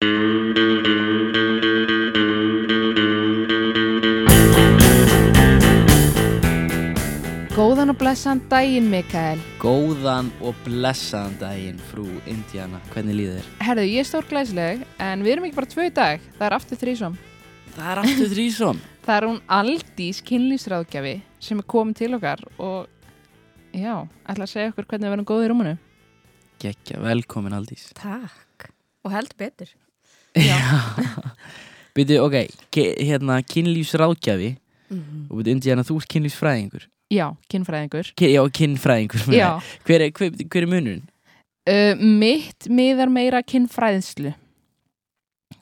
Góðan og blessan daginn, Mikael. Góðan og blessaðan daginn, frú Indiana. Hvernig líður þér? Herðu, ég er stór glæsleg, en við erum ekki bara tvö í dag. Það er aftur þrísom. Það er aftur þrísom. Það er hún Aldís kynlýsráðgjafi sem er komin til okkar og já, ætla að segja okkur hvernig við verðum góðið í rúmunu. Gekja, velkomin Aldís. Takk. Og held betur. Byrju, ok, ke- hérna kynlífsráðgjafi Mm og byrju Indiana, þú ert kynlífsfræðingur. Já, kynfræðingur. Ki já, kynfræðingur. Já. Hver er, hver, hver er munurinn? uh, mitt miðar meira kynfræðslu.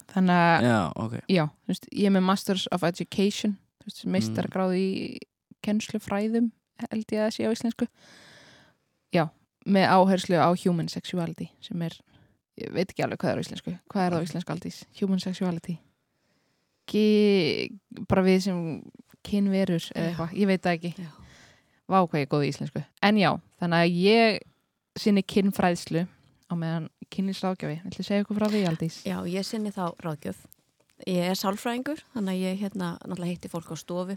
Þannig að, Já, ok. já, þú veist, ég er með Masters of Education, þú veist, meistargráð í kennslufræðum, held ég að sé á íslensku. Já, með áherslu á human sexuality, sem er, ég veit ekki alveg hvað er á íslensku. Hvað er á íslensku aldís? Human sexuality. Ki, bara við sem kynverur eða eitthvað, ég veit það ekki. Já. Vá hvað ég er góð í íslensku. En já, þannig að ég sinni kynfræðslu á meðan kynlýsráðgjafi. Viltu segja okkur frá því, Aldís? Já, ég sinni þá ráðgjöf. Ég er sálfræðingur, þannig að ég hérna náttúrulega hitti fólk á stofu.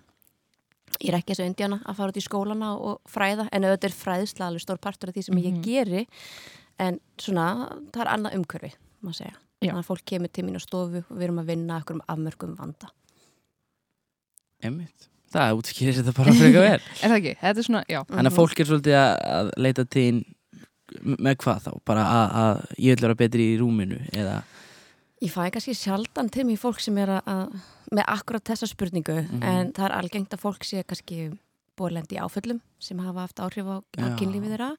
Ég er ekki þessu indjana að fara út í skólana og fræða, en auðvitað er fræðsla alveg stór partur af því sem Mhm. ég geri, en svona, það er annað umhverfi, má segja. Þannig að fólk kemur til mín á stofu og við erum að vinna okkur um afmörkum vanda. Emmitt. Það útskýrir þetta bara frekar vel. Er það ekki? Þetta er svona, já. Þannig að fólk er svolítið að, að leita til með hvað þá? Bara að, að ég vil vera betri í rúminu eða... Ég fæ kannski sjaldan til mér fólk sem er að, að með akkurat þessa spurningu Mhm. en það er algengt að fólk sé kannski í áföllum sem hafa haft áhrif á, á kynlífið þeirra.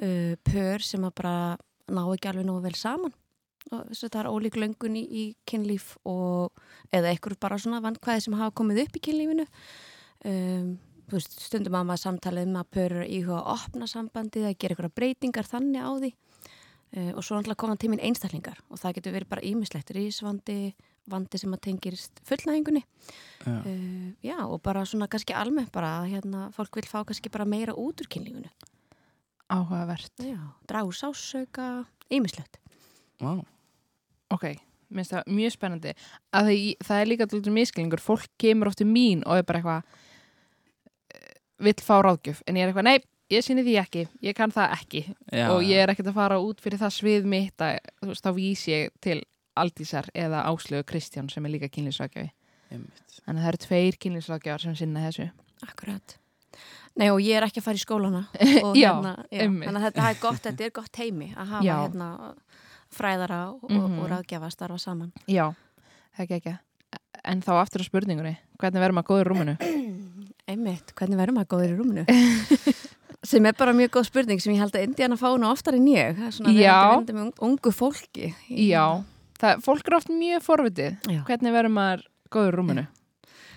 Uh, pör sem að bara ná ekki alveg nógu vel saman. Og þess að það er ólík löngun í, í kynlíf og eða einhver bara svona vandkvæði sem hafa komið upp í kynlífinu. Um, veist, stundum að maður samtalið um að pör eru að íhuga að opna sambandið að gera einhverja breytingar þannig á því. Uh, og svo náttúrulega koma tíminn einstaklingar og það getur verið bara ímislegt rísvandi, vandi sem að tengirist fullnæðingunni Já. uh, já og bara svona kannski almennt bara að hérna, fólk vil fá kannski bara meira út úr kynlífinu Áhugavert. Já, dragu sásauka, ýmislegt. Vá. Ok, minnst það mjög spennandi. Að það, það er líka til miskilningur. Fólk kemur oft til mín og er bara eitthvað eh, vill fá ráðgjöf. En ég er eitthvað, nei, ég sinni því ekki. Ég kann það ekki. Já, og ég er ekkert að fara út fyrir það svið mitt að, þú veist, þá vís ég til Aldísar eða Áslögu Kristján sem er líka kynlýsrákjafi. Emmitt. Þannig að það eru tveir kynlýsrákjafar sem sinna þessu. Akkurat. Nei og ég er ekki að fara í skólana. Og, Já, hérna, já, þannig að þetta er gott, þetta er gott heimi að hafa Já. hérna, fræðara og, Mhm. og ráðgjafa að starfa saman. Já, er ekki ekki. En þá aftur á spurningunni, hvernig verður maður góður í rúmunu? Einmitt, hvernig verður maður góður í rúminu? sem er bara mjög góð spurning sem ég held að Indiana fá nú oftar en ég. Það er svona Já. verandi með ung- ungu fólki. Já, það, fólk er oft mjög forvitið. Já. Hvernig verður maður góður rúmunu?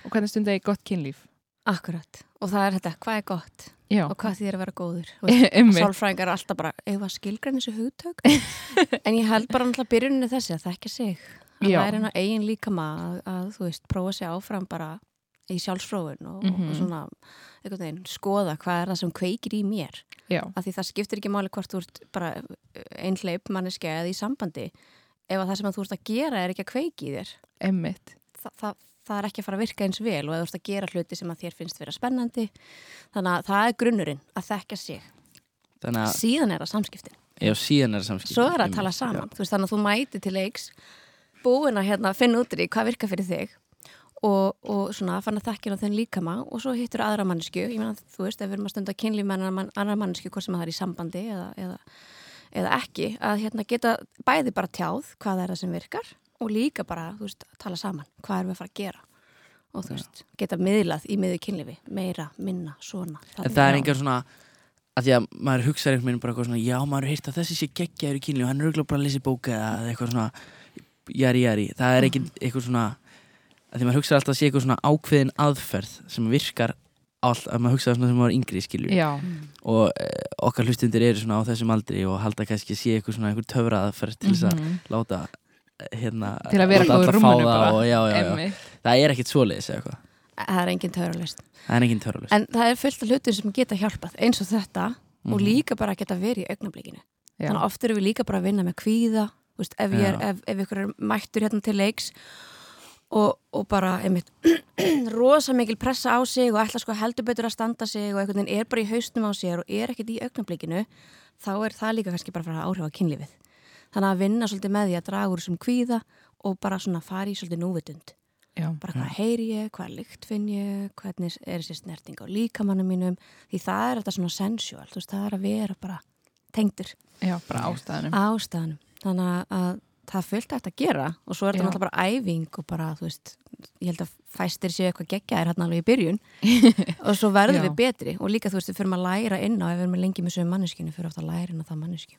Og hvernig stundar ég gott kynlíf? Akkurat. Og það er þetta, hvað er gott Já, og hvað þýðir að vera góður? Emmi. Sálfræðingar er alltaf bara, að skilgræna þessu hugtök en ég held bara náttúrulega byrjuninni þessi að þekka sig að Já. læra hennar eigin líkama að, að þú veist, prófa sig áfram bara í sjálfsfróun og, Mhm. og svona einhvern veginn, skoða hvað er það sem kveikir í mér af því það skiptir ekki máli hvort þú ert bara einhleip manneski eða í sambandi ef að það sem að þú ert að gera er ekki að kveiki í þér? Emmitt. það, það, það er ekki að fara að virka eins vel og ef þú ert að gera hluti sem að þér finnst vera spennandi. Þannig að það er grunnurinn að þekka sig. Þannig að, síðan er það samskiptin. Já, síðan er það samskipt. svo er það að tala saman, þú veist þannig að þú mæti til leiks búin að hérna, finna út í hvað virkar fyrir þig og, og svona fann að þekkja þenn líkama og svo hittur aðra mannesku ég meina þú veist, ef við erum að stunda kynlíf með annar, annar mannesku, hvort sem það er í sambandi eða, eða, eða ekki að hérna, geta bæði bara tjáð hvað er það sem virkar og líka bara, veist, tala saman hvað erum við að fara að gera. Og þú veist, geta miðlað í miður kynlífi meira, minna, svona. En það er einhver svona að því að maður hugsaður einhvern veginn bara eitthvað svona já, maður er heyrt að þessi sé geggjaður í kynli og hann er auðvitað bara að lesa bóka eða eitthvað svona jari jari, það er ekki eitthvað svona að því maður hugsaður alltaf að sé eitthvað svona ákveðin aðferð sem virkar all, að maður hugsaður svona sem maður er yngri skilju Já, og e, okkar hlustundir eru svona á þessum aldri og halda kannski að sé eitthvað svona einhver töfra aðferð til þess að Mhm. láta eh, hérna, Til að vera góður það bara. og, já, já, já. það er ekkit svoleiðis eða eitthvað það er engin töfralist það er engin töfralust en það er fullt af hlutum sem geta hjálpað eins og þetta og Mhm. líka bara geta verið í augnablikinu Já. þannig að oft erum við líka bara að vinna með kvíða Þú veist, ef, er, ef, ef ykkur er mættur hérna til leiks og, og bara einmitt, rosa mikil pressa á sig og ætla sko heldur betur að standa sig og einhvern veginn er bara í haustum á sér og er ekkert í augnablikinu þá er það líka kannski bara að fara að áhrifa kynlífið. Þannig að vinna svolítið með því að draga úr þessum kvíða og bara svona fara í svolítið núvitund. Já, bara hvað heyri ég, hvað lykt finn ég hvernig er þessi snerting á líkamannum mínum því það er þetta svona sensual þú veist, það er að vera bara tengdur. Já bara ástæðanum ástæðanum þannig að það fullt hægt að gera og svo er þetta náttúrulega bara æfing og bara, þú veist, ég held að fæstir séu eitthvað geggjaðir hérna alveg í byrjun. Og svo verðum Já. við betri. Og líka þú veist, við fyrir að læra inn á ef við erum lengi með sögum manneskinu, fyrir ofta að læra inn á það mannesku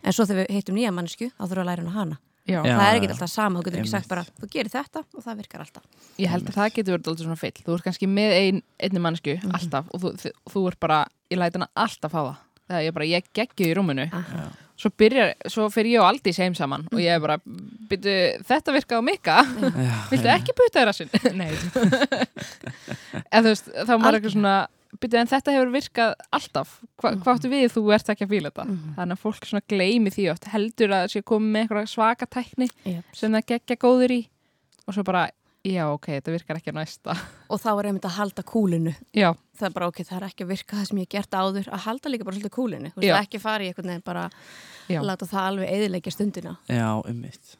en svo þegar við heitum nýja mannesku þá þurfum við að læra inn á hana. Já, það er ekki alltaf sama, þú getur ekki sagt bara þú gerir þetta og það virkar alltaf. Ég held að það getur verið alltaf svona fyll. Þú ert kannski með ein, einni mannsku Mhm. alltaf og þú, þú, þú ert bara, ég læt hana alltaf á það. Það er bara, ég geggju í rúminu. Aha. Svo byrjar, svo fyrir ég og Aldís heim saman og ég er bara, byrju, þetta virkaði á mikka Viltu ekki puta þér að sinn? Nei En þú veist, þá maður eitthvað svona Byrju, en þetta hefur virkað alltaf Hva, Hvað áttu við þú ert ekki að fíla þetta? Mhm. Þannig að fólk svona gleymi því oft heldur að það sé komið með eitthvað svaka tækni Yep. sem það geggja góður í og svo bara, já ok, þetta virkar ekki á næsta. Og þá er einmitt að halda kúlinu. Já, það er bara ok, það er ekki að virka það sem ég hef gert áður að halda líka bara svolítið kúlinu. Veist, ekki fara í einhvern veginn bara Já. láta það alveg eðilegja stundina. Já, ummitt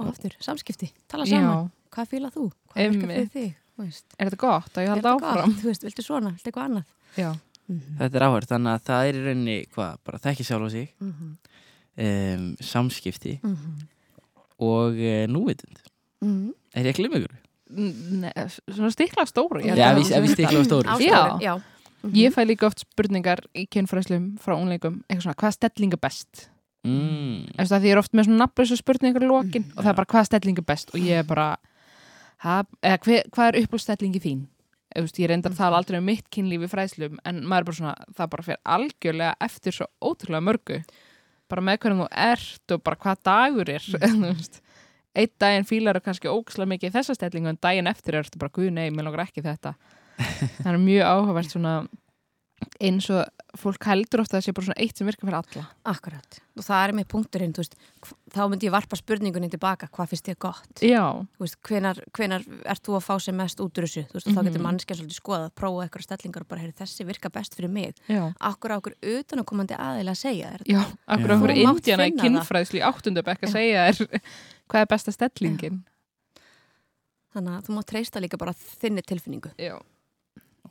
og aftur, samskipti, tala já. Saman hvað fíla þú, hvað virkar fyrir þig Þú veist, Er þetta gott? Að ég er halda þetta áfram? gott? þú veist, viltu svona, viltu eitthvað annað? Já, Mhm, Þetta er áhverð, þannig að það er í rauninni hvað, bara þekki sjálf á sig. Mhm, um, samskipti. Mhm, og uh, núvitund mhm. Er ég að glimma ykkur? Nei, svona stikla held Já, að við, það við stikla stóri Já. já. Mhm. Ég fæ líka oft spurningar í kynfræslum frá unleikum, eitthvað svona, hvað stelling er best? mm. Eftir það því ég er oft með svona nafnlösa spurningar í lokin og það er bara hvað stelling er best og ég er bara ha, eða, hver, hvað er uppáldstellingi þín? Veist, ég reyndar að tala aldrei um mitt kynlífi fræslum en maður er bara svona, það bara fyrir algjörlega eftir svo ótrúlega mörgu bara með hvernig þú ert og bara hvað dagur er þú veist. Einn daginn fílar þú kannski ókslega mikið þessa stellingu en daginn eftir er þetta bara guð nei, mér langar ekki þetta. Það er mjög áhugavert svona eins og fólk heldur ofta að það sé bara svona eitt sem virkar fyrir alla. Akkurat, og það er með punkturinn veist, þá myndi ég varpa spurningunni tilbaka hvað finnst þér gott? Veist, hvenar, hvenar ert þú að fá sem mest út úr þessu? Veist, og þá getur Mhm. mannskja svolítið skoðað prófa eitthvað stellingar og bara, heyri, þessi virka best fyrir mig. Já. Akkur á okkur utan að komandi aðeila að segja þér Já, akkur mátt indjana í kynfræðslu í áttundabekk að segja þér hvað er besta stellingin? Þannig að þú mátt treysta líka bara þinni tilfinningu. Já,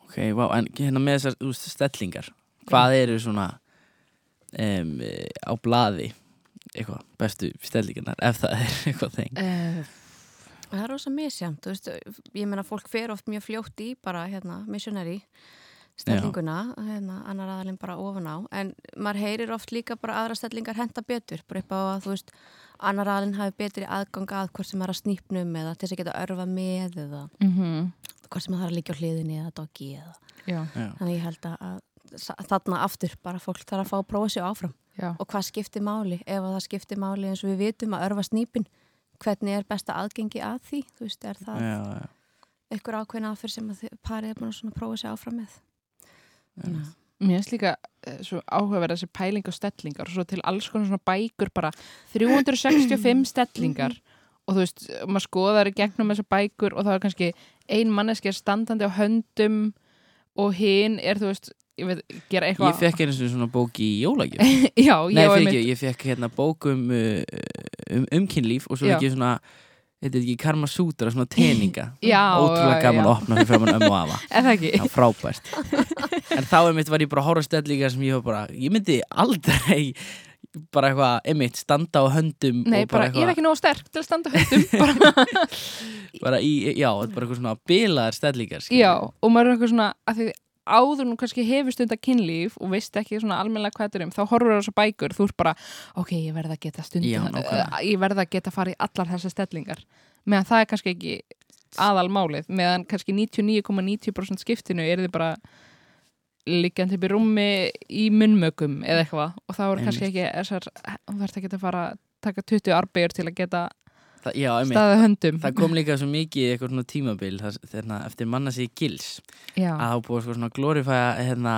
Ok, vá, en hérna með þessar veist, stellingar. Hvað eru svona um, á blaði eitthvað, bestu stellingarnar ef það er eitthvað þeng uh, það er rosa misjamt, ég meina fólk fer oft mjög fljótt í bara hérna, missionary stellinguna hérna, annar aðalinn bara ofan á. En maður heyrir oft líka bara aðra stellingar henda betur, bara upp á að þú veist annar aðalinn hafi betri aðgang að hvort sem er að snýpnum eða til þess að geta örfa með eða mm hvort sem það er að líka á hliðinni eða doggi eða. Já, þannig ég held að, að þarna aftur bara fólk þarf að fá að prófa sig áfram. Já, og hvað skiptir máli? Ef að það skiptir máli eins og við vitum að örfa snýpin hvernig er besta aðgengi að því? Þú veist, er það já, einhver ákveðin aðferð sem að parið er búin að prófa sig áfram með? að- mér finnst líka uh, svo áhugaverð þessi pæling og stellingar og svo til alls konar svona bækur bara 365 stellingar. Og þú veist, maður skoðar í gegnum þessar bækur og þá er kannski ein manneski standandi á höndum og hinn er, þú veist, ég veit, gera Ég eitthvað fekk einu sinni svona bók í jólagjöf. Já, Nei, ég ekki, ég fekk hérna bók um, uh, um umkynlíf og svo ekki svona þetta er ekki Karma Sutra, svona teninga. Ótrúlega gaman já. að opna fyrir framann ömmu og Er það? Já, frábært En þá einmitt var ég bara að horfa stellingar sem ég var bara, ég myndi aldrei bara eitthvað, einmitt, standa á höndum Nei, bara, bara ég er ekki nóg sterk til að standa á höndum bara, bara í, já, þetta er bara eitthvað svona bilaðar skilur Já, og maður er eitthvað svona að því áður nú kannski hefur stund að kynlíf og veist ekki svona almennilega hvað þetta er um þá horfur á þessu bækur, þú ert bara ok, ég verð að geta stund nákvæmlega. ég verð að geta farið í allar þessar stellingar. Meðan það er kannski ekki aðalmálið, meðan kannski 99,90% skiptinu er þið bara liggjandi upp í rúmi í munnmökum eða eitthvað. Og þá er kannski ekki þessar, þú þarft ekki að fara að taka 20 arbegur til að geta það, já, staðið höndum. Það kom líka svo mikið eitthvað svona tímabil það, þeirna, eftir manna sig gils. Já, að þá búið sko svona glorifæja hérna,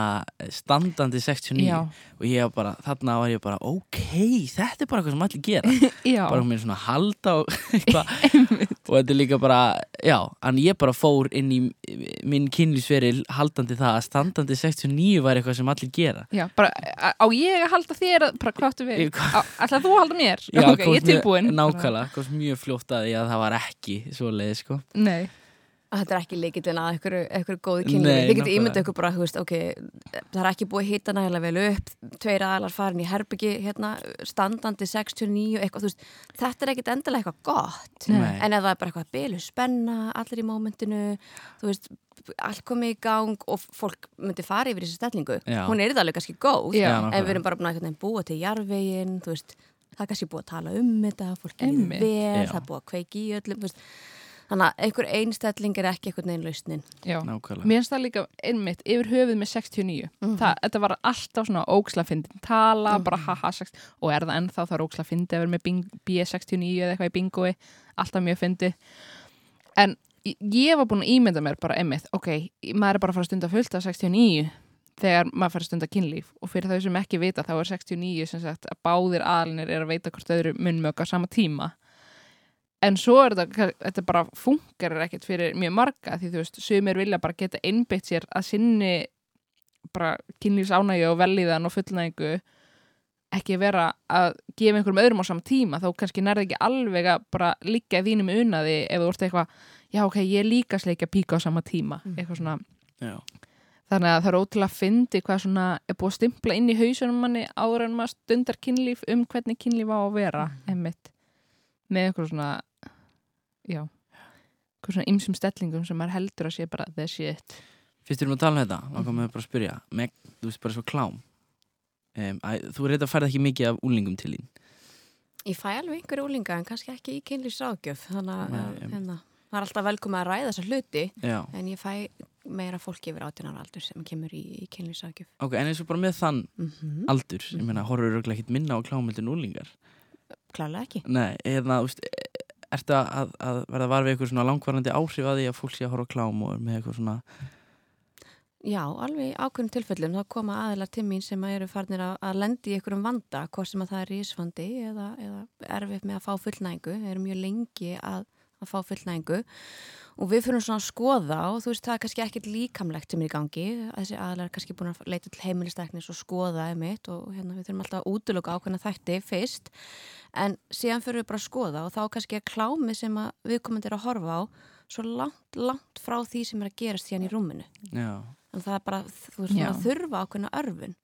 standandi 69 já, og ég var bara, þarna var ég bara ok, þetta er bara eitthvað sem allir gera. Bara hún er svona halda og eitthvað og þetta er líka bara, já en ég bara fór inn í minn kynlífsferil haldandi það að standandi 69 var eitthvað sem allir gera. Já bara, á ég að halda þér bara hvað áttu við, Ég- ætlaði þú að halda mér? Já, ok, ég er tilbúin. nákvæmlega, mjög fljótt að því að það var ekki svoleiði sko. Nei, að þetta er ekki líkillin að einhverju góðu. Þið getið nákvæmlega. ímyndið ykkur bara, þú veist, ok, það er ekki búið að hita nægilega vel upp, tveir aðalar farin í herbyggi, hérna, standandi 69, eitthvað, veist, þetta er ekkit endilega eitthvað gott. Nei. En ef það er bara eitthvað bylu spenna, allir í mómentinu, allt komið í gang og fólk myndi fara yfir þessu stellingu, Já. hún er það alveg kannski góð, Já. En við erum bara búin að búa til jarvegin, það er kannski búið að tala um þetta, fólk er vel, það er búið að kveiki í öllum, þannig að einhver einstelling er ekki einhvern veginn lausnin. já. Nákvæmlega. Mér finnst það líka einmitt yfir höfuð með 69 Mhm. það, Þetta var alltaf svona óksla fyndin tala, Mhm. bara haha 60 og er það ennþá það er óksla fyndi að vera með bing, B69 eða eitthvað í bingoi. Alltaf mjög fyndi en ég- var búin að ímynda mér bara einmitt, ok, maður er bara að fara að stunda fullt af 69 þegar maður fara að stunda kynlíf. Og fyrir þau sem ekki vita þá er 69 sem sagt að báðir aðlinir er að veita hvort öðru munnmög á sama tíma en svo er þetta, þetta bara funkar ekkert fyrir mjög marga því þú veist, sumir vilja bara geta einbytt sér að sinni bara kynlífs ánægju og velíðan og fullnægingu ekki vera að gefa einhverjum öðrum á sama tíma. Þá kannski nærði ekki alveg að bara liggja í þínum unaði ef þú ert eitthvað já ok, ég líka sleikja píka á sama tíma. Mm. eitthvað svona. Já, þannig að það er ótrúlega að fyndi hvað svona er búið að stimpla inn í hausunum manni áður en maður stundar kynlíf um hvernig kynlíf á að vera einmitt. Með eitthvað svona já. Eitthvað svona ymsum stellingum sem maður heldur að sé bara the shit. Fyrst við erum að tala um þetta langar mig bara að spyrja. Með, þú veist bara svo klám. Um, að, þú er þetta færð ekki mikið af úlingum til þín. Ég fæ alveg einhverju úlinga en kannski ekki í kynlýsrákjöf þannig að hérna, það er alltaf velkomið að ræða þessa hluti já, en ég fæ meira fólki yfir 18 ára aldur sem kemur í, í kynlýsrákjöf ok, en eins og bara með þann mm -hmm. aldur, ég meina, horfur örgulega ekkert minna á klámöldin úlingar Klálega ekki. Nei, eða, þú veist ertu að, að verða var við eitthvað svona langvarandi áhrif að því að fólk sé að horfa á klám og með eitthvað svona Já, alveg í ákveðnum tilfellum. Þá koma aðilar til mín sem eru farnir að, að lendi í einhverjum vanda, hvort sem að það er rísvandi eða, eða erfitt með að fá fullnægingu, eru mjög lengi að, að fá fullnægingu. Og við fyrir svona að skoða og þú veist það er kannski ekkert líkamlegt sem er í gangi. Þessi aðilar er kannski búin að leita til heimilisteknis og skoða emitt og hérna við þurfum alltaf að útiloka ákveðna þætti fyrst. En síðan fyrir við bara að skoða og þá kannski er klámi sem að viðkomandi er að horfa á svo langt, langt frá því sem er að gerast síðan í rúminu. Já, en það er bara, þú veist, að þurfa ákveðna örfun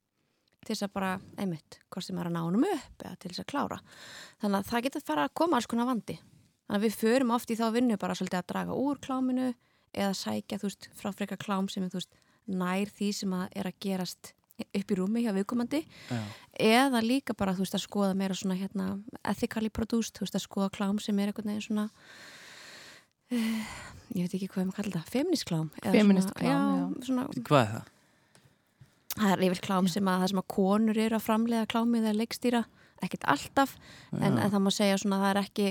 til þess að bara, einmitt, hvort sem er að ná honum upp eða til þess að klára. Þannig að það getur fara að koma alls konar vandi. Þannig að við förum oft í þá vinnu bara svolítið að draga úr kláminu eða sækja, þú veist, frá freka klám sem er, þú veist, nær því sem að er að gerast upp í rúmi hjá viðkomandi. Já, eða líka bara, þú veist, að skoða meira svona hérna ethically produced, þú veist, að skoða klám sem er einhvern veginn svona uh, ég veit ekki hvað maður kalla þetta, feminist klám eða Feminist svona, klám, já, svona, hvað er það? það er yfir klám sem að það sem að konur eru að framlega klámið eða leikstýra ekkert alltaf, en, en það má segja svona að það er ekki,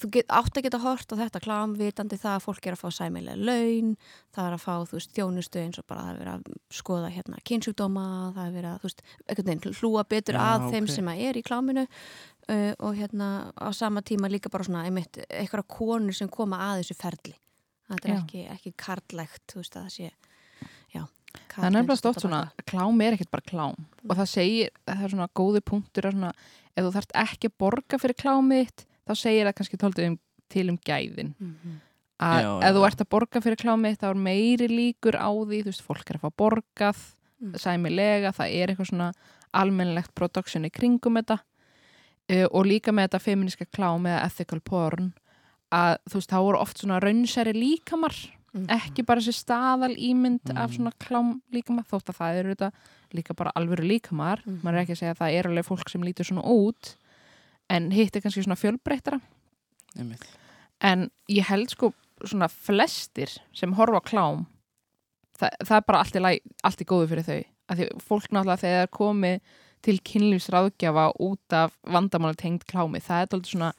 þú get, átt að geta hort á þetta klám, vitandi það að fólk er að fá sæmilega laun, það er að fá þú veist, þjónustu eins og bara það er verið að skoða hérna kynsjúkdóma, það er verið að þú veist, einhvern veginn hlúa betur Já, að þeim ok. sem að er í kláminu uh, og hérna á sama tíma líka bara svona einmitt, eitthvað konur sem koma að þessu ferli. Þetta er ekki, ekki karlægt þú veist að það sé það er nefnilega stótt svona, klám er ekkert bara klám og það segir, það er svona góði punktur að svona, ef þú þarft ekki að borga fyrir klámið þitt, þá segir það kannski tóltið um, til um gæðin Mhm. að Já, ef þú já. ert að borga fyrir klámið þitt, þá er meiri líkur á því þú veist, fólk er að fá borgað Mm. sæmilega, það er eitthvað svona almennilegt production í kringum þetta uh, og líka með þetta feministka klám eða ethical porn að þú veist, þá voru oft svona raunsæri líkamar Mhm. ekki bara þessi staðal ímynd af Mm. svona klám líkamar þótt að það eru þetta líka bara alvöru líkamar Mhm. maður er ekki að segja að það er alveg fólk sem lítur svona út en hitt er kannski svona fjölbreyttara Einmitt. en ég held sko svona flestir sem horfa klám það, það er bara allt í, læg, allt í góðu fyrir þau að því fólk náttúrulega þegar komið til kynlífsráðgjafa út af vandamáli tengd klámi það er alltaf svona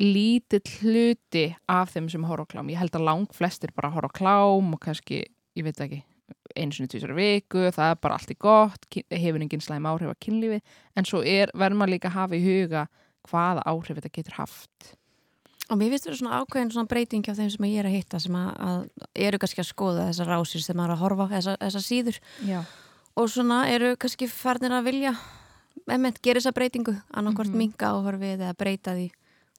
lítill hluti af þeim sem horfa á klám. Ég held að lang flestir bara horfa á klám og kannski, ég veit ekki, einu sinni tvisar viku, það er bara allt í gott, hefur engin slæm áhrif á kynlífi, en svo er, verður maður líka að hafa í huga hvaða áhrif þetta getur haft. Og mér finnst vera svona ákveðin svona breyting hjá þeim sem ég er að hitta sem að, að eru kannski að skoða þessar rásir sem maður er að horfa á, þessar, þessar síður Já. og svona eru kannski farnir að vilja emment gera þessa breytingu annarkvort Mhm. minga áhorfið eða breyta því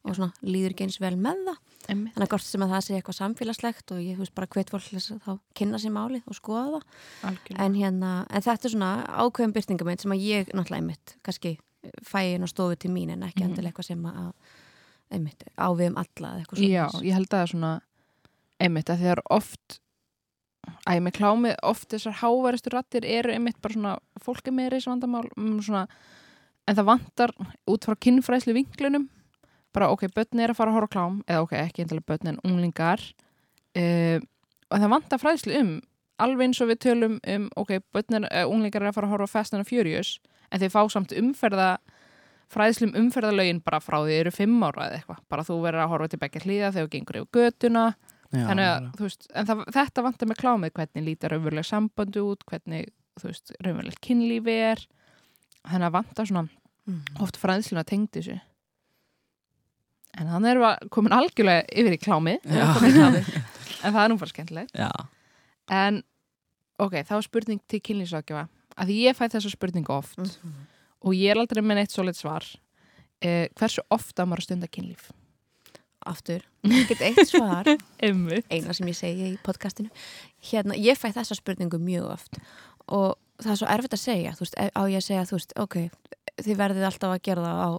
og svona líður ekki eins vel með það Einmitt. þannig að hvort sem að það sé eitthvað samfélagslegt og ég veist bara hvet fólk að þá kynna sér málið og skoða það en, hérna, en þetta er svona ákveðin byrtingamind sem að ég náttúrulega einmitt kannski fæ inn og stofu til mín en ekki Mhm. endilega eitthvað sem að einmitt ávið um alla Já, ég held að það er svona einmitt að þegar oft æ, með klámið, oft þessar háværistu rattir eru einmitt bara svona fólk er með reis vandamál um, svona, en það vantar út frá kynfræðslu vinklunum bara ok, börn er að fara að horfa klám eða ok, ekki endilega börn en unglingar uh, og það vantar fræðslu um alveg eins og við tölum um ok, börn er, uh, unglingar er að fara að horfa Fast and Furious en þeir fá samt umferða fræðslum umferðalögin bara frá því eru fimm ára eða eitthvað, bara þú verður að horfa til begge hlýða þegar þú gengur yfir götuna. Já, þannig að, þú veist, en það, þetta vantar með klámið hvernig lítar raunveruleg sambandi út hvernig, þú veist, raunveruleg kynlífi er. Þannig að vantar svona Mhm. oft fræðsluna tengd þessu en erum við komin algjörlega yfir í klámið. en það er nú bara skemmtilegt. Já, en, ok, þá er spurning til kynlífsrákjafa að því ég fæ þessa spurningu oft Mhm. og ég er aldrei með neitt svolít svar. Eh, hversu ofta maður að stunda kynlíf? Aftur, ekkert eitt svar. Eina sem ég segi í podcastinu. Hérna, ég fæ þessa spurningu mjög oft og það er svo erfitt að segja. Þú veist, á ég að segja, þú veist, ok þið verðið alltaf að gera það á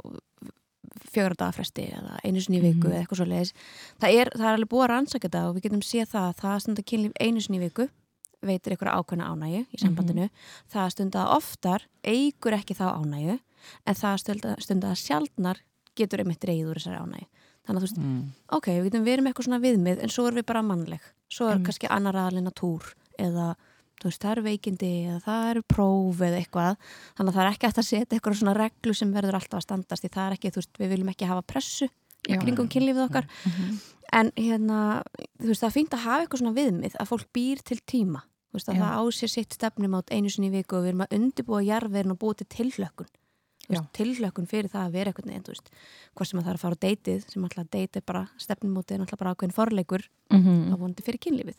fjögur dagafresti eða einu sinni í viku Mhm. eða eitthvað svo leiðis það er, það er alveg búið að rannsaka þetta og við getum séð það að það að stunda kynlíf einu sinni í viku veitir eitthvað ákveðna ánægju í sambandinu það að stunda oftar eigur ekki þá ánægju en það að stunda, stunda sjaldnar getur einmitt reyður þessari ánægju þannig að þú veist, mm. ok, við getum verið með eitthvað svona viðmið en svo erum við bara mannleg svo er Einmitt. kannski annar aðalina túr eða veist, það eru veikindi eða það eru próf eða eitthvað. Þannig að það er ekki hægt að setja eitthvað svona reglu sem verður alltaf að standast því það er ekki, þú veist, við viljum ekki hafa pressu í kringum kynlífið okkar. Mhm. en hérna, þú veist, það er fínt að hafa eitthvað svona viðmið að fólk býr til tíma. Þú veist, að Já. það á sér sitt stefnum át einu sinni í viku og við erum að undirbúa jarðverin og búa til tilhlökkun Tilhlökkun fyrir það að vera eitthvað neginn, þú veist, hvort sem að það er að fara á deytið sem alltaf deytið bara, stefnumótið er alltaf bara ákveðin forleikur Mhm. á vonandi fyrir kynlífið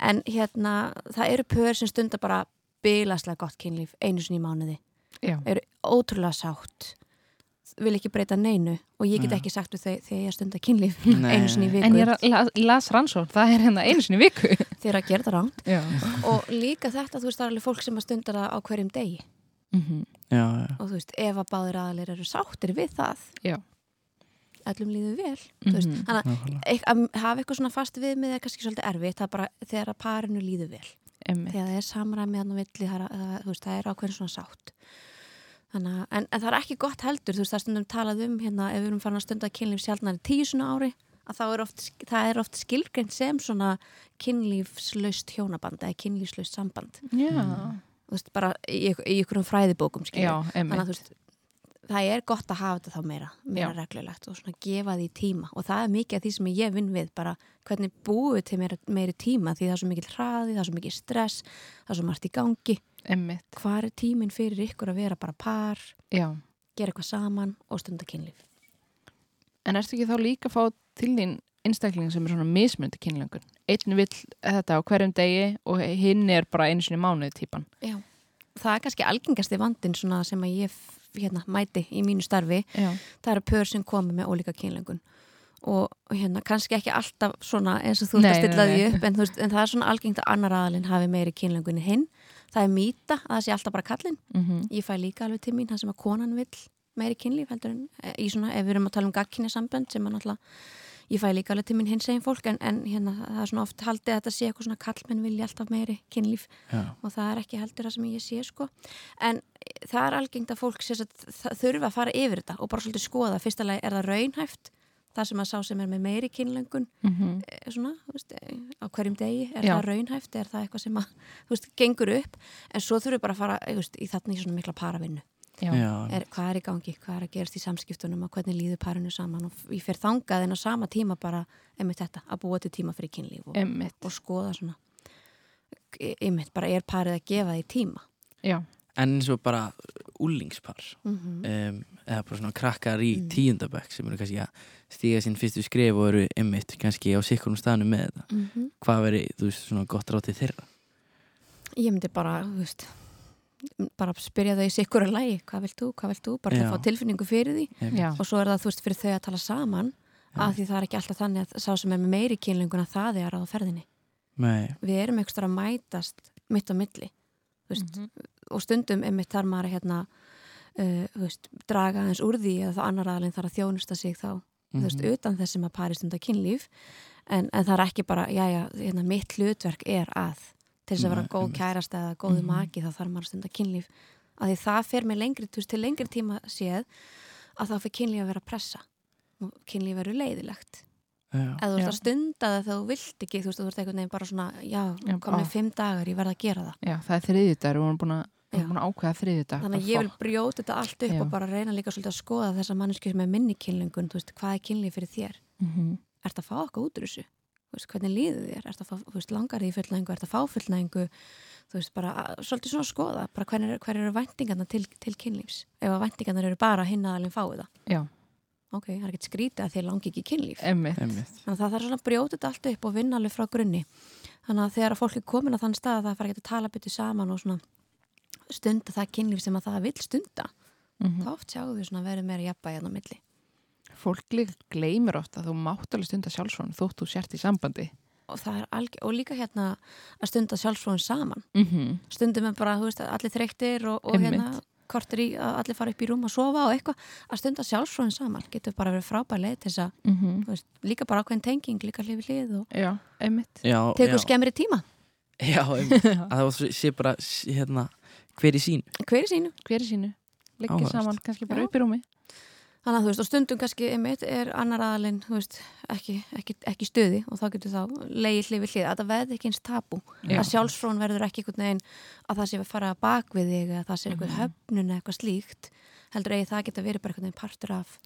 en hérna, það eru pör sem stundar bara bilaslega gott kynlíf einu sinni í mánuði, Já. eru ótrúlega sátt vil ekki breyta neinu og ég get Já. ekki sagt þau þegar ég stundar kynlíf einu sinni í viku En ég er að la- las rannsókn, það er hérna einu sinni í viku. þegar að gera það ránt Já. og líka þetta, þú veist, það að það Mm já, já. og þú veist, ef að báðir aðalir eru sáttir við það Já. öllum líður vel mm veist, Mhm. þannig að að hafa eitthvað svona fast viðmið er kannski svolítið erfitt, það er bara þegar að parinu líður vel Einmitt. þegar það er samræmi hann á villi það, er- það, þú veist, það er ákveðin svona sátt Þannig, að- en, en það er ekki gott heldur þú veist, það stundum talað um hérna ef við erum farin að stunda kynlíf sjálfnari tíu svona ári að þá er oft, það er oft skilgreint sem svona kynlífslaust hjónaband eða kynlífslaust samband Já. þú veist, bara í, í ykkurum fræðibókum þannig að veist það er gott að hafa þetta þá meira meira reglulegt og svona gefa því tíma. Og það er mikið af því sem ég vinn við bara hvernig búið til meira, meiri tíma því það er svo mikil hraði, það er svo mikil stress það er svo margt í gangi. Hvað er tíminn fyrir ykkur að vera bara par Já. gera eitthvað saman og stunda kynlíf? En ertu ekki þá líka að fá til þín einstakling sem er svona mismundi kynlengun? Einn vill þetta á hverjum degi og hinn er bara einu sinni í mánuði típan. Já. það er kannski algengasti vandin svona sem að ég hérna, mæti í mínu starfi Já. það eru pör sem komi með ólíka kynlengun og og hérna kannski ekki alltaf svona eins og þú ert að stilla því upp en, veist, en það er svona algengt að annar aðalinn hafi meiri kynlengun en hinn það er mýta að það sé alltaf bara kallinn Mm ég fæ líka alveg til mín það sem að konan vill meiri kynlíf heldur en eh, í svona ef við erum að tala um gagkinni sambönd sem að náttúrulega ég fæ líka alveg til mín hins eginn fólk en, en hérna það er svona oft haldið að þetta sé eitthvað svona kallmenn vilja alltaf meiri kynlíf já. og það er ekki heldur það sem ég sé sko en það er algengt að fólk að þurfa að fara yfir þetta og bara svolítið skoða fyrsta lagi er það raunhæft það sem að sá sem er með meiri kynlöngun -hmm. eh, svona, þú veist, eh, á hverjum degi er Já. það raunhæft, er það eitthvað sem að þú veist, gengur upp, en svo þurfum við bara að fara þú veist, í þarna í svona mikla paravinnu er, hvað er í gangi, hvað er að gerast í samskiptunum og hvernig líður parinu saman? Og ég fer þangað en á sama tíma bara einmitt þetta, að búa til tíma fyrir kynlíf og, Einmitt. og skoða svona. Einmitt, bara er parið að gefa því tíma? Já. En eins og bara úlingspar mm -hmm. um, eða bara svona krakkar í Mm. tíundabæk sem eru kannski að stíga sín fyrstu skrif og eru ymmit kannski á sikkurum staðnum með þetta. Hvað veri, þú veist, svona gott ráð til þeirra? Ég myndi bara, þú veist bara spyrja þau í sikkur að lægi, hvað vilt þú, hvað vilt þú bara til Já. að fá tilfinningu fyrir því Já. og svo er það, þú veist, fyrir þau að tala saman af því það er ekki alltaf þannig að sá sem er með meiri kynlingun að það er á ferðinni Nei, við erum eitthvað að mætast mitt á milli veist, Mhm. og stundum einmitt þar maður að hérna uh, veist, draga aðeins úr því eða þá annar aðalinn þarf að þjónusta sig þá þú veist, Mhm. utan þess sem að pari stunda kynlíf en, en það er ekki bara, já, já, hérna, mitt hlutverk er að til þess að vera Nei, góð kærast eða góði Mhm. maki þá þarf maður að stunda kynlíf. Að því það fer með lengri, þú veist, til lengri tíma séð að þá fyrir kynlíf að vera pressa og kynlíf verður leiðilegt. Eða þú Já. að stunda það þegar þú vilt ekki þú veist, þú ert einhvern veginn bara svona, já, Já, komið fimm dagar, ég verð að gera það. Já, það er þriðjudagur, við vorum búin að, búin að ákveða þriðjudag. Þannig að ég vil brjóta þetta allt upp Já. og bara reyna líka svolítið að skoða þessa manneski sem er minni kynlingun, þú veist, hvað er kynlíf fyrir þér? Mm -hmm. ert að fá okkur út úr þessu veist, hvernig líður þér, ert að fá, veist, langar í fullnæðingu, ert að fá fullnæðingu þú veist, bara svolítið svona að skoða. Bara hver, er, hver eru væntingarna til, til kynlífs? Ef að væntingarna eru bara hinn aðalinn fáið það. Já, ok, það er ekkert skrítið að þér langi ekki kynlíf. Emmitt Einmitt. þannig að það þarf svona að brjóta þetta allt upp og vinna alveg frá grunni. Þannig að þegar að fólk er komin að þann stað að það fara ekki að tala betur saman og svona stunda það kynlíf sem að það vil stunda mm þá oft sjáum við svona að verið meira jafnbæði hérna á milli Fólk líka gleymir oft að þú mátt alveg stunda sjálfsvon þótt þú sért í sambandi. Og, er og líka hérna að stunda sjálfsfróðin saman. Mm -hmm. stundum er bara, þú veist, allir þreyttir og, og hérna kortir í að allir fara upp í rúm að sofa og eitthvað. Að stunda sjálfsfróðin saman getur bara verið frábær leið til þess að, þú veist, líka bara ákveðin tenging, líka hlifið hlið og Já, Já, tekur já, skemmri tíma. Já einmitt. að það sé bara hérna, hver í sín hver er sínu? Hver er sínu? Leggja saman, kannski bara upp í rúmi Þannig að þú veist, og stundum kannski einmitt er annar aðalinn, þú veist, ekki, ekki, ekki stuði og þá getur þá leiði hlifið hlið að það veði ekki eins tabu Já. að sjálfsfrón verður ekki einhvern veginn að það sé að fara bak við þig eða það sé einhver Mhm. höfnun eða eitthvað slíkt heldur eigi það geta verið bara einhvern veginn partur af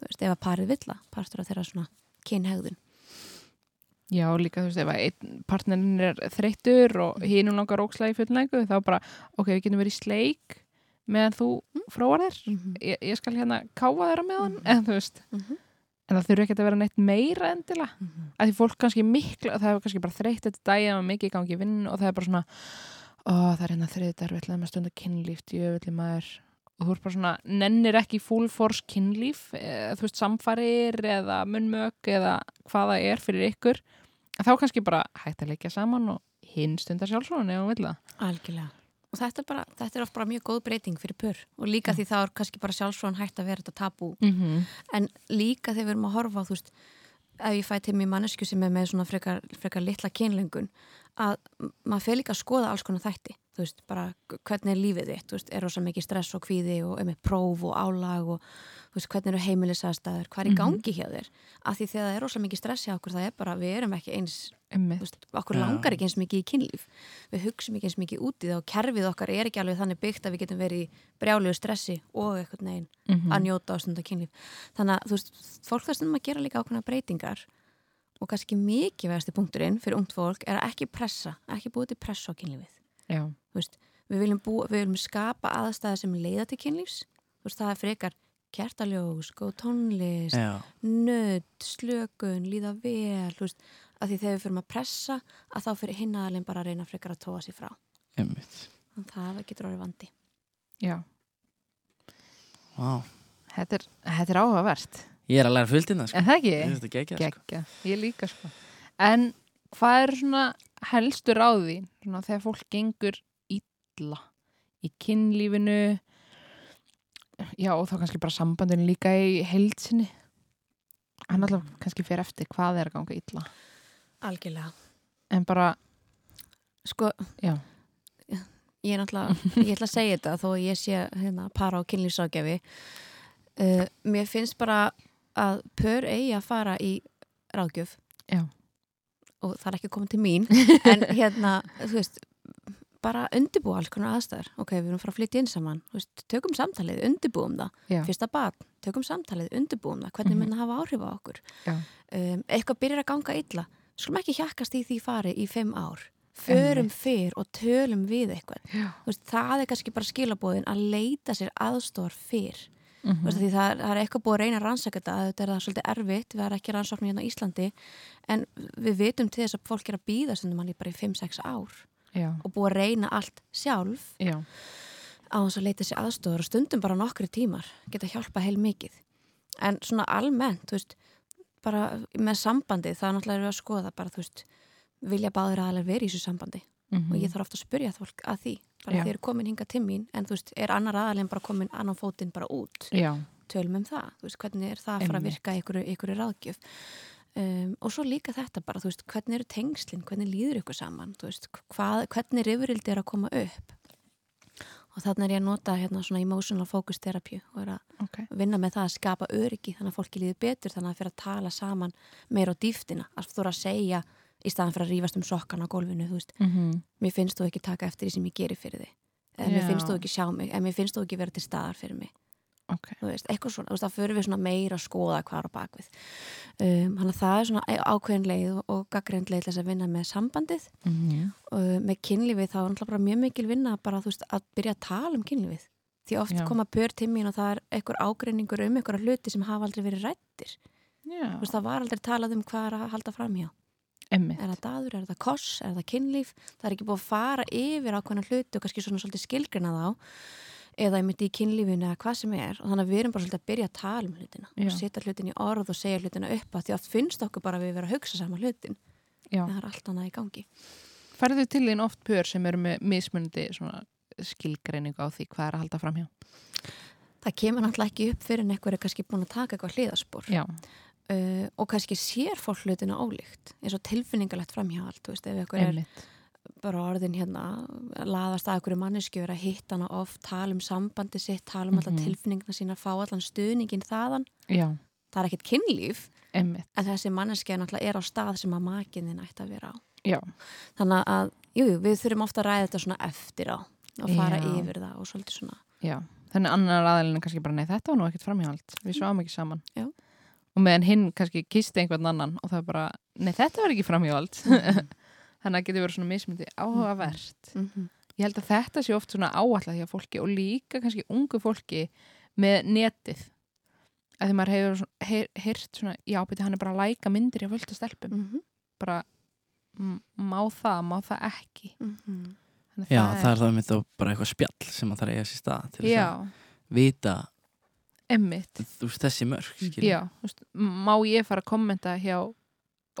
þú veist, ef að parið villa partur af þeirra svona kynhegðun Já, líka þú veist, ef að einn partnerin er þreyttur og hínum langar ókslega í fullnægu þá bara, ok, við getum verið sleik meðan þú fróar þér Mhm. ég, ég skal hérna káfa þeirra meðan Mhm. en þú veist, Mhm. en það þurfi ekki að vera neitt meira endilega, Mhm. að því fólk kannski mikla, það hefur kannski bara þreytt þetta daginn og mikið gangi vinn og það er bara svona ó, það er hérna þriðdagur, við ætlaðum að stunda kynlíf djöfulli maður og þú ert bara svona, nennir ekki full force kynlíf, eða, þú veist, samfarir eða munnmök eða hvað það er fyrir ykkur þá kannski bara hægt að leikja saman og hinn stundar sjálfsvon ef hún vil það Algjörlega. Og þetta er, bara, þetta er oft bara mjög góð breyting fyrir pör. Og líka því þá er kannski bara sjálfsfrón hægt að vera þetta tabú. Mm -hmm. en líka þegar við erum að horfa á þú veist, ef ég fæ til mér mannesku sem er með svona frekar, frekar litla kynlengun að maður fer líka að skoða alls konar þætti. Þú veist, bara hvernig er lífið þitt? Veist, er rosa mikið stress og kvíði og með próf og álag og veist, hvernig eru heimilisastæður, hvað er í Mhm. gangi hjá þér? Af því þegar það er rosa mikið stress hjá okkur það er bara, við erum ekki eins þú veist, okkur Já. langar ekki eins mikið í kynlíf. Við hugsum ekki eins mikið út í það og kerfið okkar er ekki alveg þannig byggt að við getum verið í brjálegu stressi og eitthvað neginn Mhm. að njóta á stunda kynlíf. Þannig að þú veist, fólk það stundum að gera líka ákveðna breytingar og kannski mikið vegasti punkturinn fyrir ungt fólk er að ekki pressa, ekki búið til pressa á kynlífið. Veist, við viljum, bú, við viljum skapa aðstæði sem leiða til kynlífs. Þú veist, það er frekar kertaljós, góð tónlist nödd, slökun, líða vel þú veist, að því þegar við fyrir að pressa að þá fyrir hinnaðalinn bara að reyna frekar að tóa sér frá. Einmitt. Þannig að það getur orðið vandi. Já, Vá, þetta er, þetta er áhugavert. Ég er að læra fulltina sko. en það ekki? Þetta geggjað sko. Ég líka sko. En hvað er svona helstu ráði svona þegar fólk gengur illa í kynlífinu? Já og þá kannski bara sambandinu líka í heilsinni hann alltaf kannski fyrir eftir hvað er að ganga illa algjörlega. En bara, sko, já, ég er náttúrulega, ég ætla að segja þetta þó að ég sé hérna para á kynlífságjafi uh, mér finnst bara að pör eigi að fara í ráðgjöf. Já. og það er ekki komið til mín en hérna, þú veist bara undirbúa alls konar aðstæður. Ok, við erum fara að flytja inn saman. Þú veist, tökum samtalið, undirbúum það. Já. fyrsta barn, tökum samtalið, undirbúum það. Hvernig Mhm. mun það hafa áhrif á okkur? Já. um, eitthvað byrjar að ganga illa skulum ekki hjakkast í því fari í fimm ár förum fyrr og tölum við eitthvað veist, það er kannski bara skilabóðin að leita sér aðstór fyrr mm Mhm. því það, það er eitthvað búið að reyna að rannsaka þetta þetta er það svolítið erfitt, við erum ekki rannsóknir hérna á Íslandi en við vitum til þess að fólk er að býða stundum hann bara í 5-6 ár Já. og búið að reyna allt sjálf Já. á þess að leita sér aðstofur og stundum bara nokkri tímar geta hjálpa heil mikið en svona almennt, þú veist bara með sambandi, það er náttúrulega að skoða bara, þú veist, vilja báður aðalega verið í þessu sambandi Mhm. og ég þarf ofta að spyrja fólk að því bara Já. þeir eru komin hinga til mín en þú veist, er annar aðalegin bara komin annan fótinn bara út Já. tölum um það, þú veist, hvernig er það að fara að virka ykkur, ykkur ráðgjöf um, og svo líka þetta bara, þú veist, hvernig eru tengslin, hvernig líður ykkur saman, þú veist, hvað, hvernig rifrildi er að koma upp og þannig er ég að nota hérna svona emotional focus therapy og er að Ok. vinna með það að skapa öryggi þannig að fólki líður betur þannig að fyrir að tala saman meira á dýftina, að þú eru að segja í staðan fyrir að rífast um sokkan á gólfinu þú veist, Mhm. mér finnst þú ekki taka eftir því sem ég gerir fyrir þig. Mér finnst þú ekki sjá mig, mér finnst þú ekki vera til staðar fyrir mig Ok. þú veist, eitthvað svona, þú veist, það fyrir við svona meira að skoða hvað er á bakvið um, þannig að það er svona ákveðin leið og, og gaggrind leið til þess að vinna með sambandið Mhm. og með kynlífið þá er náttúrulega bara mjög mikil vinna bara, þú veist, að byrja að tala um kynlífið því oft Já. koma pör til mín og það er einhver ágreiningur um einhverja hluti sem hafa aldrei verið rættir þú veist, það var aldrei talað um hvað er að halda framhjá Emmitt. er það daður, er það koss, er það kynlíf það er ekki búið að fara yfir ákveðna hluti og kannski svona svolítið skilgrina þá eða einmitt í kynlífinu eða hvað sem er og þannig að við erum bara svolítið að byrja að tala um hlutina Já. og setja hlutin í orð og segja hlutina upp að því oft finnst okkur bara að við vera að hugsa saman hlutin Já. en það er allt annað í gangi Færðu til þín oft pör sem eru með mismunandi svona skilgreiningu á því hvað er að halda framhjá? það kemur náttúrulega ekki upp fyrir en eitthvað er kannski búin að taka eitthvað hliðaspor uh, og kannski sér fólk hlutina ólíkt eins og tilfinningalegt framhjáhald þú veist, bara orðin hérna laðast að einhverju mannesku er að hitta hana oft tala um sambandi sitt, tala um Mhm. allar tilfinningna sína fá allan stuðningin þaðan Já. það er ekkert kynlíf Emmitt. en þessi manneski er er á stað sem að makinðin ætti að vera á Já. þannig að, jú, jú, við þurfum ofta að ræða þetta svona eftir á og fara Já. yfir það og svolítið svona Já. Þannig annar aðalinn er kannski bara, nei þetta var nú ekkert framhjáhald. Við sváum ekki saman. Já. Og meðan hinn kannski kisti einhvern annan og það er bara, nei þetta var ekki framhjáhald. Þannig að getur verið svona mismundi áhugavert. mm -hmm. Ég held að þetta sé oft svona áallega því að fólki og líka kannski ungu fólki með netið. Að því maður hefur svona, heyr, heyrt svona, já, beti hann er bara að læka myndir hjá völda stelpum. Mm Bara, m- má það, má það ekki. -hmm. Þannig að Já, það er það með þá bara eitthvað spjall sem að það er eiga sér stað til þess Já, að vita emmitt. þú veist þessi mörg Já, veist, má ég fara að kommenta hjá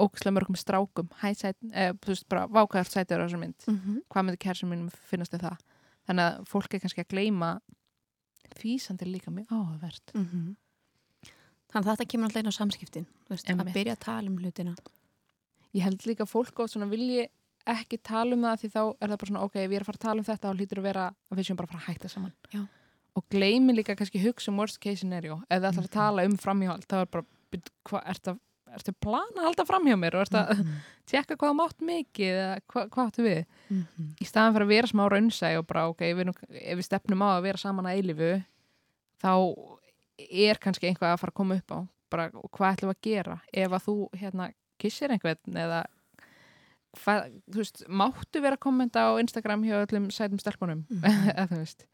ógæslega mörgum strákum sæt, eh, þú veist, bara vákæðart sætur á þessar mynd, Mm hvað myndi kærsum mínum finnast þið það, þannig að fólk er kannski að samt er líka mjög áhugavert. -hmm. Þannig að þetta kemur alltaf inn á samskiptin veist, að byrja að tala um hlutina. Ég held líka fólk og svona vilji ekki tala um það? Því þá er það bara svona ok, ef ég er að fara að tala um þetta þá hlýtur að vera að við séum bara að fara að hætta saman. Já. og gleymi líka kannski hugsa um worst case scenario. Ef það ætlar að Mhm. tala um framhjáhald þá er bara, hvað, ertu að ertu plana að halda framhjá mér og ertu að Mhm. tjekka hvað þú mátt mikið eða hva, hvað áttu við Mhm. í staðan fyrir að vera smá raunsæ og bara ok, við, nú, ef við stefnum á að vera saman að eilifu þá er kannski einhvað að fara að koma upp á bara hvað ætlum að gera ef að þú hérna kissir einhvern eða hvað, þú veist, máttu vera að kommenta á Instagram hjá öllum sætum stelpunum Mhm. eða þú veist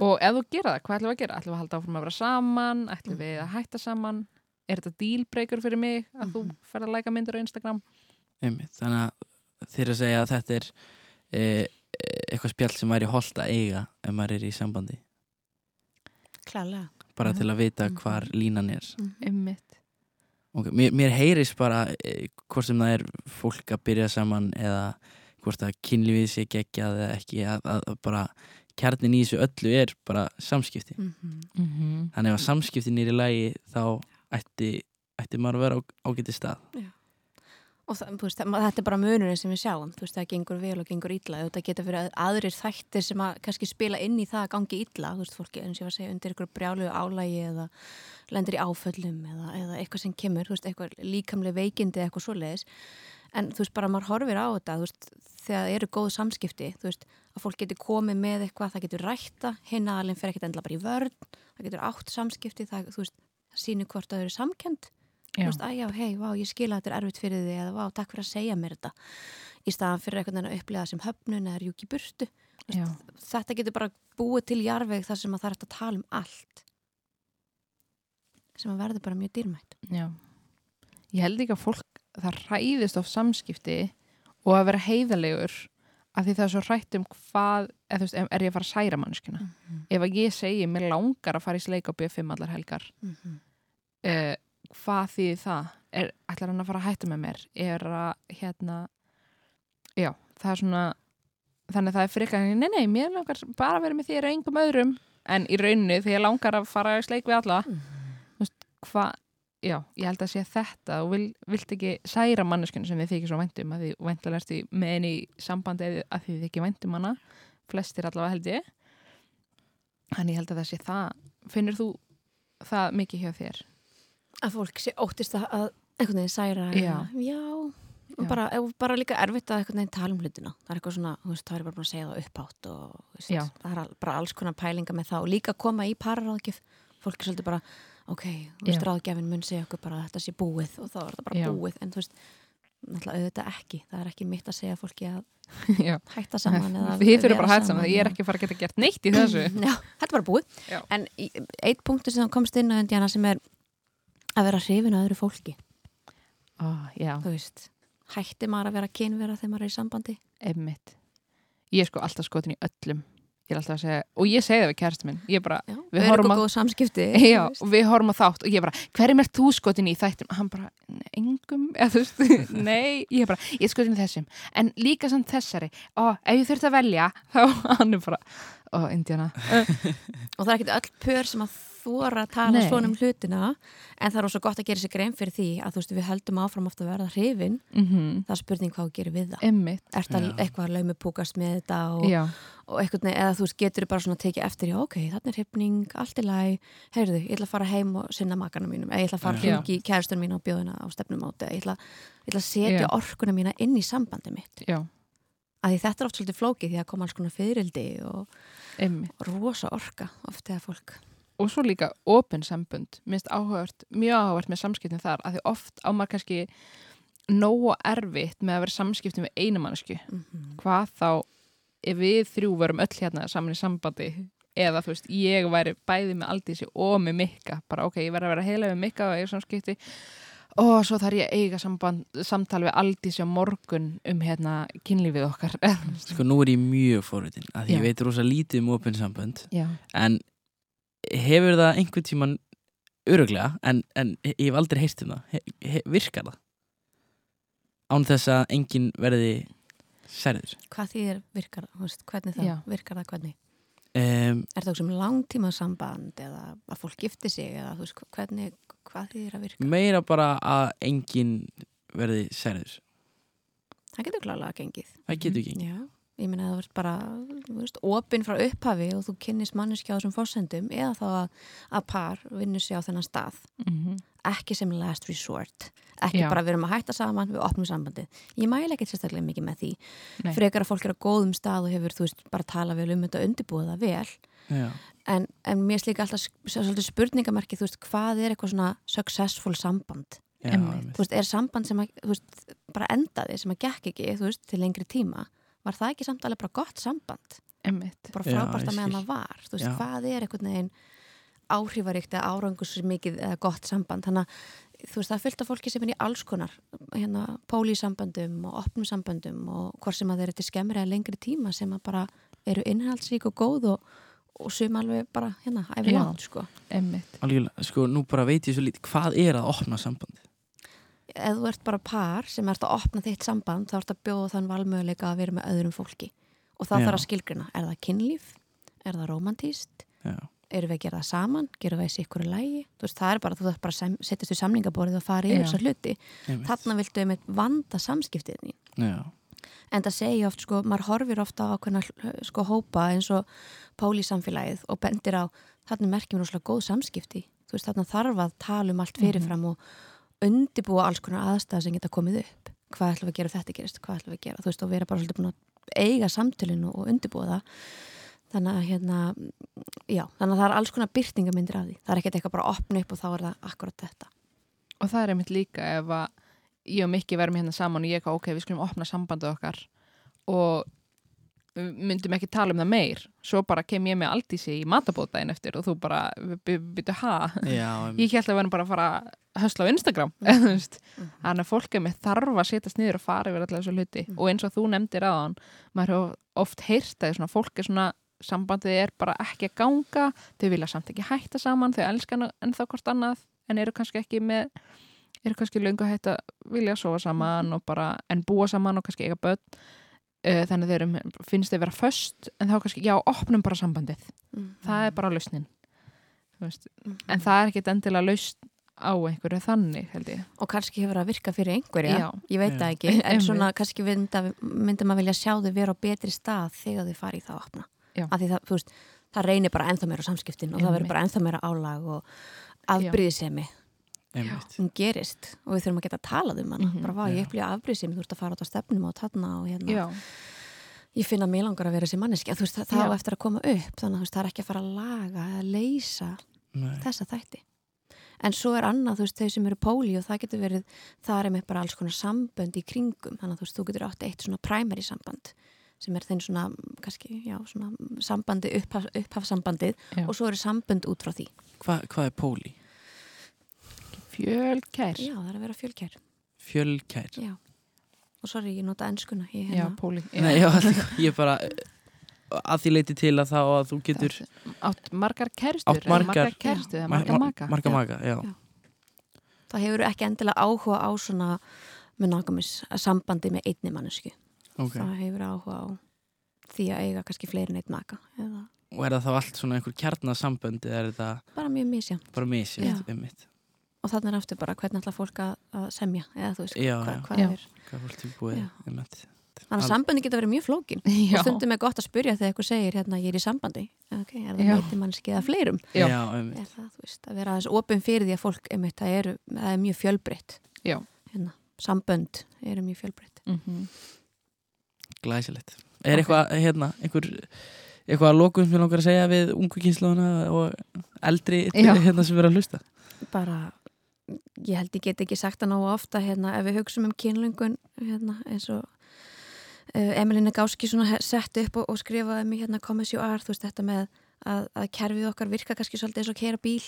og ef þú gera það, hvað ætlum við að gera? ætlum við að halda áfram að vera saman ætlum við að hætta saman er þetta dealbreaker fyrir mig að þú Mhm. fer að læka myndir á Instagram Einmitt, þannig að þeir að segja að þetta er e, eitthvað spjall sem væri holdt að eiga ef maður er í sambandi Klálega bara Mhm. til að vita Mhm. hvar línan er Mhm. Einmitt. okay. mér, mér heyrist bara e, hvort sem það er fólk að byrja saman eða hvort að kynlífið sé geggjað eða ekki að, að, að bara kjarnin í þessu öllu er bara samskipti Mhm. Mm þannig ef að samskiptin er í lagi þá ætti, ætti maður að vera á ágæti stað. Og það, veist, það- þetta er bara munurinn sem við sjáum. Veist, það gengur vel og gengur illa. Þetta geta fyrir aðrir þættir sem að kannski spila inn í það að gangi illa. Veist, fólki eins og ég var að segja undir ykkur brjálu álægi eða lendir í áföllum eða, eða eitthvað sem kemur, eitthvað líkamlega veikindi eitthvað svoleiðis. En þú veist bara maður horfir á þetta veist, þegar það eru góð samskipti veist, að fólk getur komið með eitthvað það getur rætta, hinn aðalinn fer ekkert endla bara í vörn, það getur átt samskipti það, veist, sýnir hvort að þau eru samkend þú veist, að já, hei, vá, ég skila þetta er erfitt fyrir þig eða vá, takk fyrir að segja mér þetta. Í staðan fyrir einhvern veginn að upplega sem höfnun eða rjúki burtu. Já. þetta getur bara búið til jarveg þar sem að það er að tala um allt. Sem að verður bara mjög dýrmætt. Já. Ég held ekki að fólk, það ræðist of samskipti og að vera heiðalegur af því það er svo hrætt um hvað, eða veist, er ég að fara að særa mannskuna? Mhm. Ef að ég segi, mér langar að fara í sleik á B5 allar helgar, uh, hvað þýðir það? Er, ætlar hann að fara að hætta með mér? Er að, hérna, já, það er svona, þannig að það er frekar, nei, nei, mér langar bara að vera með þér og engum öðrum, en í rauninni þegar ég langar að fara í sleik við alla, hvað, já, ég held að sé þetta og vil, vilt ekki særa manneskinu sem þið þykir svo væntum að því væntalega ertu með henni í sambandi eða að þið þykir væntum hana flestir allavega held ég. Þannig ég held að það sé það. Finnur þú það mikið hjá þér? að fólk sé óttist að, að einhvern veginn særa Já. já, og. Bara, bara líka erfitt að einhvern veginn tala um hlutina. Það er eitthvað svona, þú veist, það er bara búin að segja það upphátt og veist, það er bara alls konar pælinga með það og líka koma í pararáðgjöf. Fólk er svolítið bara, ok, þú veist, ráðgjafin mun segja okkur bara að þetta sé búið og þá er þetta bara Já. búið, en þú veist náttúrulega auðvitað ekki, það er ekki mitt að segja fólki að já, hætta saman eða þið þurfum vera bara að hætta saman. Saman ég er ekki fara að geta gert neitt í þessu. Já, þetta er bara búið. Já. En eitt punktur sem komst inn á Indiana sem er að vera hrifin að öðru fólki. Já, Þú veist, hætti maður að vera kynvera þegar maður er í sambandi? Emmitt ég er sko alltaf skotin í öllum ég er alltaf að segja, og ég segi það við kæristu minn. Ég bara, Já, Við horfum að- Já, og við horfum á þátt og ég bara, hverjum er þú skotin í þættum? Hann bara, engum, eða þú veist, nei, ég bara, ég skotin í þessum, en líka samt þessari, og ef ég þurft að velja, þá hann er bara, ó, Indiana, Og það er ekkert öll pör sem að þóra að tala Nei. svona um hlutina en það er ósvo gott að gera sér grein fyrir því að þú veist, við höldum áfram ofta að verða hrifin mm það er spurning hvað gerir við það Er það Já. eitthvað að laumupúkast með þetta og, og eitthvað, eða þú veist, getur bara svona að tekið eftir, já, ok, þarna er hrifning, allt í læg, heyrðu, ég ætla að fara heim og sinna makana mínum, eða ég ætla að fara Já. hringi í kæristun mín og bjóðina á stefnumóti, eða ég ætla, ég ætla að setja orkuna mína inn í sambandi mitt. já, Að því þetta er oft svolítið flókið því að koma alls konar fyririldi og emmitt. rosa orka oft eða fólk. Og svo líka open sambund, minnst áhugavert, mjög áhugavert með samskiptin þar, að því oft á maður kannski nógu erfitt með að vera samskiptin við einu mannesku. Mm hvað þá ef við þrjú verum öll hérna saman í sambandi eða þú veist, ég væri bæði með Aldísi og með Mikka, bara ok, ég verði að vera heila með Mikka og eiga samskipti. Og svo þarf ég að eiga samband, samtal við Aldísi á morgun um hérna kynlífið okkar. Sko nú er ég mjög fórvitin að því Já. ég veit rosa lítið um opin sambönd. Já, en hefur það einhvern tíman öruglega en, en ég hef aldrei heist um það he, he, virkar það án þess að enginn verði særður Hvað því er virkar, veist, hvernig það Já. virkar það hvernig? um, Er það sem langtíma samband eða að fólk gifti sig eða þú veist, hvernig, hvað því er að virka? meira bara að enginn verði særður Það getur klálega gengið. það getur ekki Já, ég meina að það verður bara, veist, opinn frá upphafi og þú kynnist manneskja á þessum fórsendum eða þá að, að par vinnur sig á þennan stað. mm Ekki sem last resort. Ekki Já. bara við erum að hætta saman, við opnum sambandið. Ég mæla ekkert sérstaklega mikið með því. Nei. Frekar að fólk er á góðum stað og hefur, þú veist, bara tala vel um þetta og undirbúið það vel. En, en mér slíka alltaf s- svolítið spurningamerki, þú veist, hvað er eitthvað svona successful samband? Já. Þú veist, er samband sem að, veist, bara endaði, sem að gekk ekki, þú veist, til lengri tíma? Var það ekki samt alveg bara gott samband? emmitt Bara frábært að meðan það var? Þú veist, Já. hvað er einhvern veginn áhrifaríkt eða árangus mikið eða gott samband? Þannig að, þú veist, það er fullt af fólki sem er í alls konar, hérna, pólísamböndum og opnum samböndum og hvort sem að þeir eru til skemmri eða lengri tíma sem að bara eru innhaldsrík og góð og, og sum alveg bara, hérna, Já. langt, sko. Algjörlega, sko nú bara veit ég svo lítið hvað er að opna sambandi ef þú ert bara par sem ert að opna þitt samband þá ert að bjóða þann valmöguleika að vera með öðrum fólki. Og þá Já. þarf að skilgrina er það kynlíf, er það romantíst Já, erum við að gera það saman, gerum við þessi ykkur lægi þú veist, það er bara, þú þarf bara að setjast við samningaborðið og fara yfir Já. þessa hluti. Þarna viltu einmitt vanda samskiptiðni Já, en það segja oft, sko, maður horfir ofta á ákveðna sko hópa eins og pólísamfélagið og bendir á þarna merkjum rosalega góð samskipti. Þú veist, þarna þarf að tala um allt fyrirfram og undibúa alls konar aðstæða sem geta komið upp. Hvað ætlum við að gera þetta gerist, hvað ætlum við að gera? Þú veist og vera bara svolítið búin að eiga samtölinu og undirbúa það. Þannig að hérna, já þannig að það er alls konar byrtingamindir af því. Það er ekkert eitthvað bara að opna upp og þá er það akkurat þetta. Og það er einmitt líka ef að ég og Mikki verum hérna saman og ég eitthvað, ok, við skulum opna sambandið okkar. Og við myndum ekki tala um það meir. Svo bara kem ég með Aldísi í matabótaðin eftir og þú bara, byrju, ha? Já, ég held að við verðum bara að fara að hösla á Instagram veist. þannig að fólkið með þarf að setjast niður og fara yfir allir þessu hluti. Mhm. og eins og þú nefndir aðan maður hefur oft heyrt að svona, fólk er svona sambandið er bara ekki að ganga þau vilja samt ekki hætta saman þau elskan ennþá hvort annað en eru kannski ekki með eru kannski löngu hætt að vilja sofa saman og bara, en búa saman og kannski eiga börn uh, þannig þeir eru, finnst þau vera föst en þá kannski, já, opnum bara sambandið. Það er bara lausnin. Þú veist, en það er ekkit endilega lausn á einhverju þannig, held ég. Og kannski hefur það að virka fyrir einhverja. Já. ég veit það ekki, en Einmitt. svona kannski mynda, myndi maður vilja sjá þau vera á betri stað þegar þau fari í það að opna. Af því það, þú veist, það reynir bara ennþá meira á samskiptin og það verður bara ennþá meira álag og afbríðisemi hún gerist og við þurfum að geta að tala um hana. Mhm. bara vá, ég upplýja afbríðisemi, þú ert að fara át á stefnum og tanna og hérna, já, ég finna að mér langar að vera þessi manneski, þú veist, það, það á eftir að koma upp þannig að veist, það er ekki að fara að laga eða leysa Nei. þessa þætti. En svo er annað, þú veist, þau sem eru póli og það getur verið, það er með bara alls konar sambönd í kringum, þannig að þú veist, þú getur átt eitt svona primary samband sem er þinn svona, kannski, já, svona sambandi, upphaf, upphafsambandið Já. og svo eru sambönd út frá því. Hva, Hvað er póli? Fjölkær. Já, það er að vera fjölkær, Fjölkær. Já. Og sorry, ég nota enskuna ég, já, hérna, póli Nei, já, ég bara að því leiti til að þá að þú getur átt margar kerstur Átt margar- kerstur eða Ma- margar ma- maka. marga Já. maka, já, Já. það hefur ekki endilega áhuga á svona monogamis sambandi með einni mannesku ok. Það hefur áhuga á því að eiga kannski fleiri en eitt maka eða og er það þá allt svona einhver kjarnasambönd eða er þetta bara mjög misján bara misjönd Já. um mitt og þannig er aftur bara hvernig ætla fólk að, að semja eða þú veist Já, hvað, já. hvað Já. er hvað er fólk tilbúið þannig að sambandi geta verið mjög flókin Já. og stundum er gott að spyrja þegar eitthvað segir hérna ég er í sambandi ok, er það meiti mannski eða fleirum Já. já, um er mitt það, þú veist, að vera aðeins opinn fyrir því að fólk einmitt, það, eru, það er mjög fjölbreytt Já. hérna, sambönd eru mjög fjölbreytt Mhm. glæsilegt er Ok. eitthvað, hérna, einhver eitthvað að lokum sem ég langar að segja við ungu kynsluðuna og eldri hérna sem vera að hlusta bara, ég held ég get ekki sagt það nógu ofta hérna, ef við hugsaum um kynlöngun hérna, eins og uh, Emilina Gáski sett upp og, og skrifaði mig hérna as you are, þú veist þetta með að, að kerfið okkar virka kannski svolítið eins og kera bíl.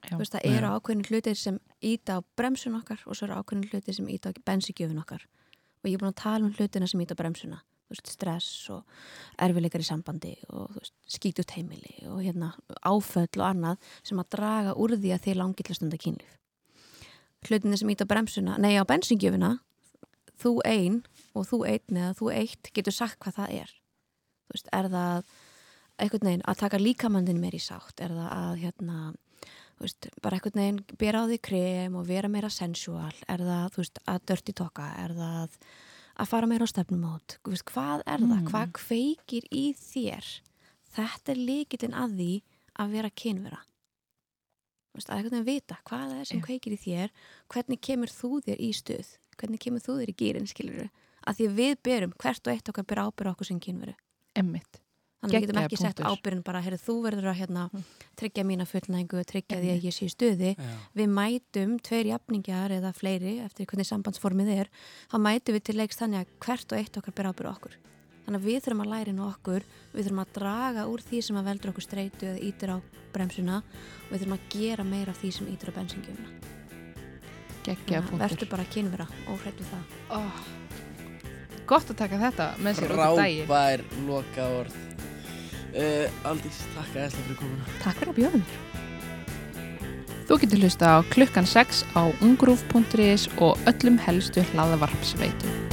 Já. þú veist það eru ákveðin hlutir sem íta á bremsun okkar og svo eru ákveðin hlutir sem íta á bensígjöfun okkar. Og ég er búin að tala um hlutina sem íta á bremsuna. Þú veist, stress og erfileikar í sambandi og þú veist, skítut heimili og hérna áföll og annað sem að draga úr því að þið langið til að stunda kynlíf hlutinni sem íta á bremsuna, nei á bensíngjöfuna þú ein og þú einn eða þú eitt getur sagt hvað það er. Þú veist, er það einhvern veginn að taka líkamandin meir í sátt? Er það að hérna þú veist, bara einhvern veginn bera á því krem og vera meira sensual? Er það, þú veist, að dörti toka er það að fara meira á stefnumót? Þú veist, hvað er það, Mm. hvað kveikir í þér? Þetta er líkitinn að því að vera kynvera Að einhvern veginn vita hvað það er sem kveikir í þér hvernig kemur þú þér í stuð hvernig kemur þú þér í gýrin, skilur að því að við berum, hvert og eitt okkar ber ábyrð okkur sem kynveru Emmitt. Þannig að við getum ekki sett punktur. ábyrðin bara, heyrðu, þú verður að hérna, Mm. tryggja mína fullnægingu, tryggja því að ég sé í stuði. já, Við mætum tveir jafningjar eða fleiri eftir hvernig sambandsformið er. Þá mætum við til leiks þannig að hvert og eitt okkar ber ábyrð okkur. Þannig að við þurfum að læra inn á okkur, við þurfum að draga úr því sem að veldur okkur streitu eða ítir á bremsuna og við þurfum að gera meira af því sem ítir á bensingjöfuna. Gekkja Vertu bara kynvera og hrættu það. oh. Gott að taka þetta með sér út í daginn frábær loka orð uh, Aldís, takk að þesslega fyrir komuna Takk fyrir að bjóða mér. Þú getur hlusta á klukkan 6 á ungrúf.is og öllum helstu hlaðavarpsveitum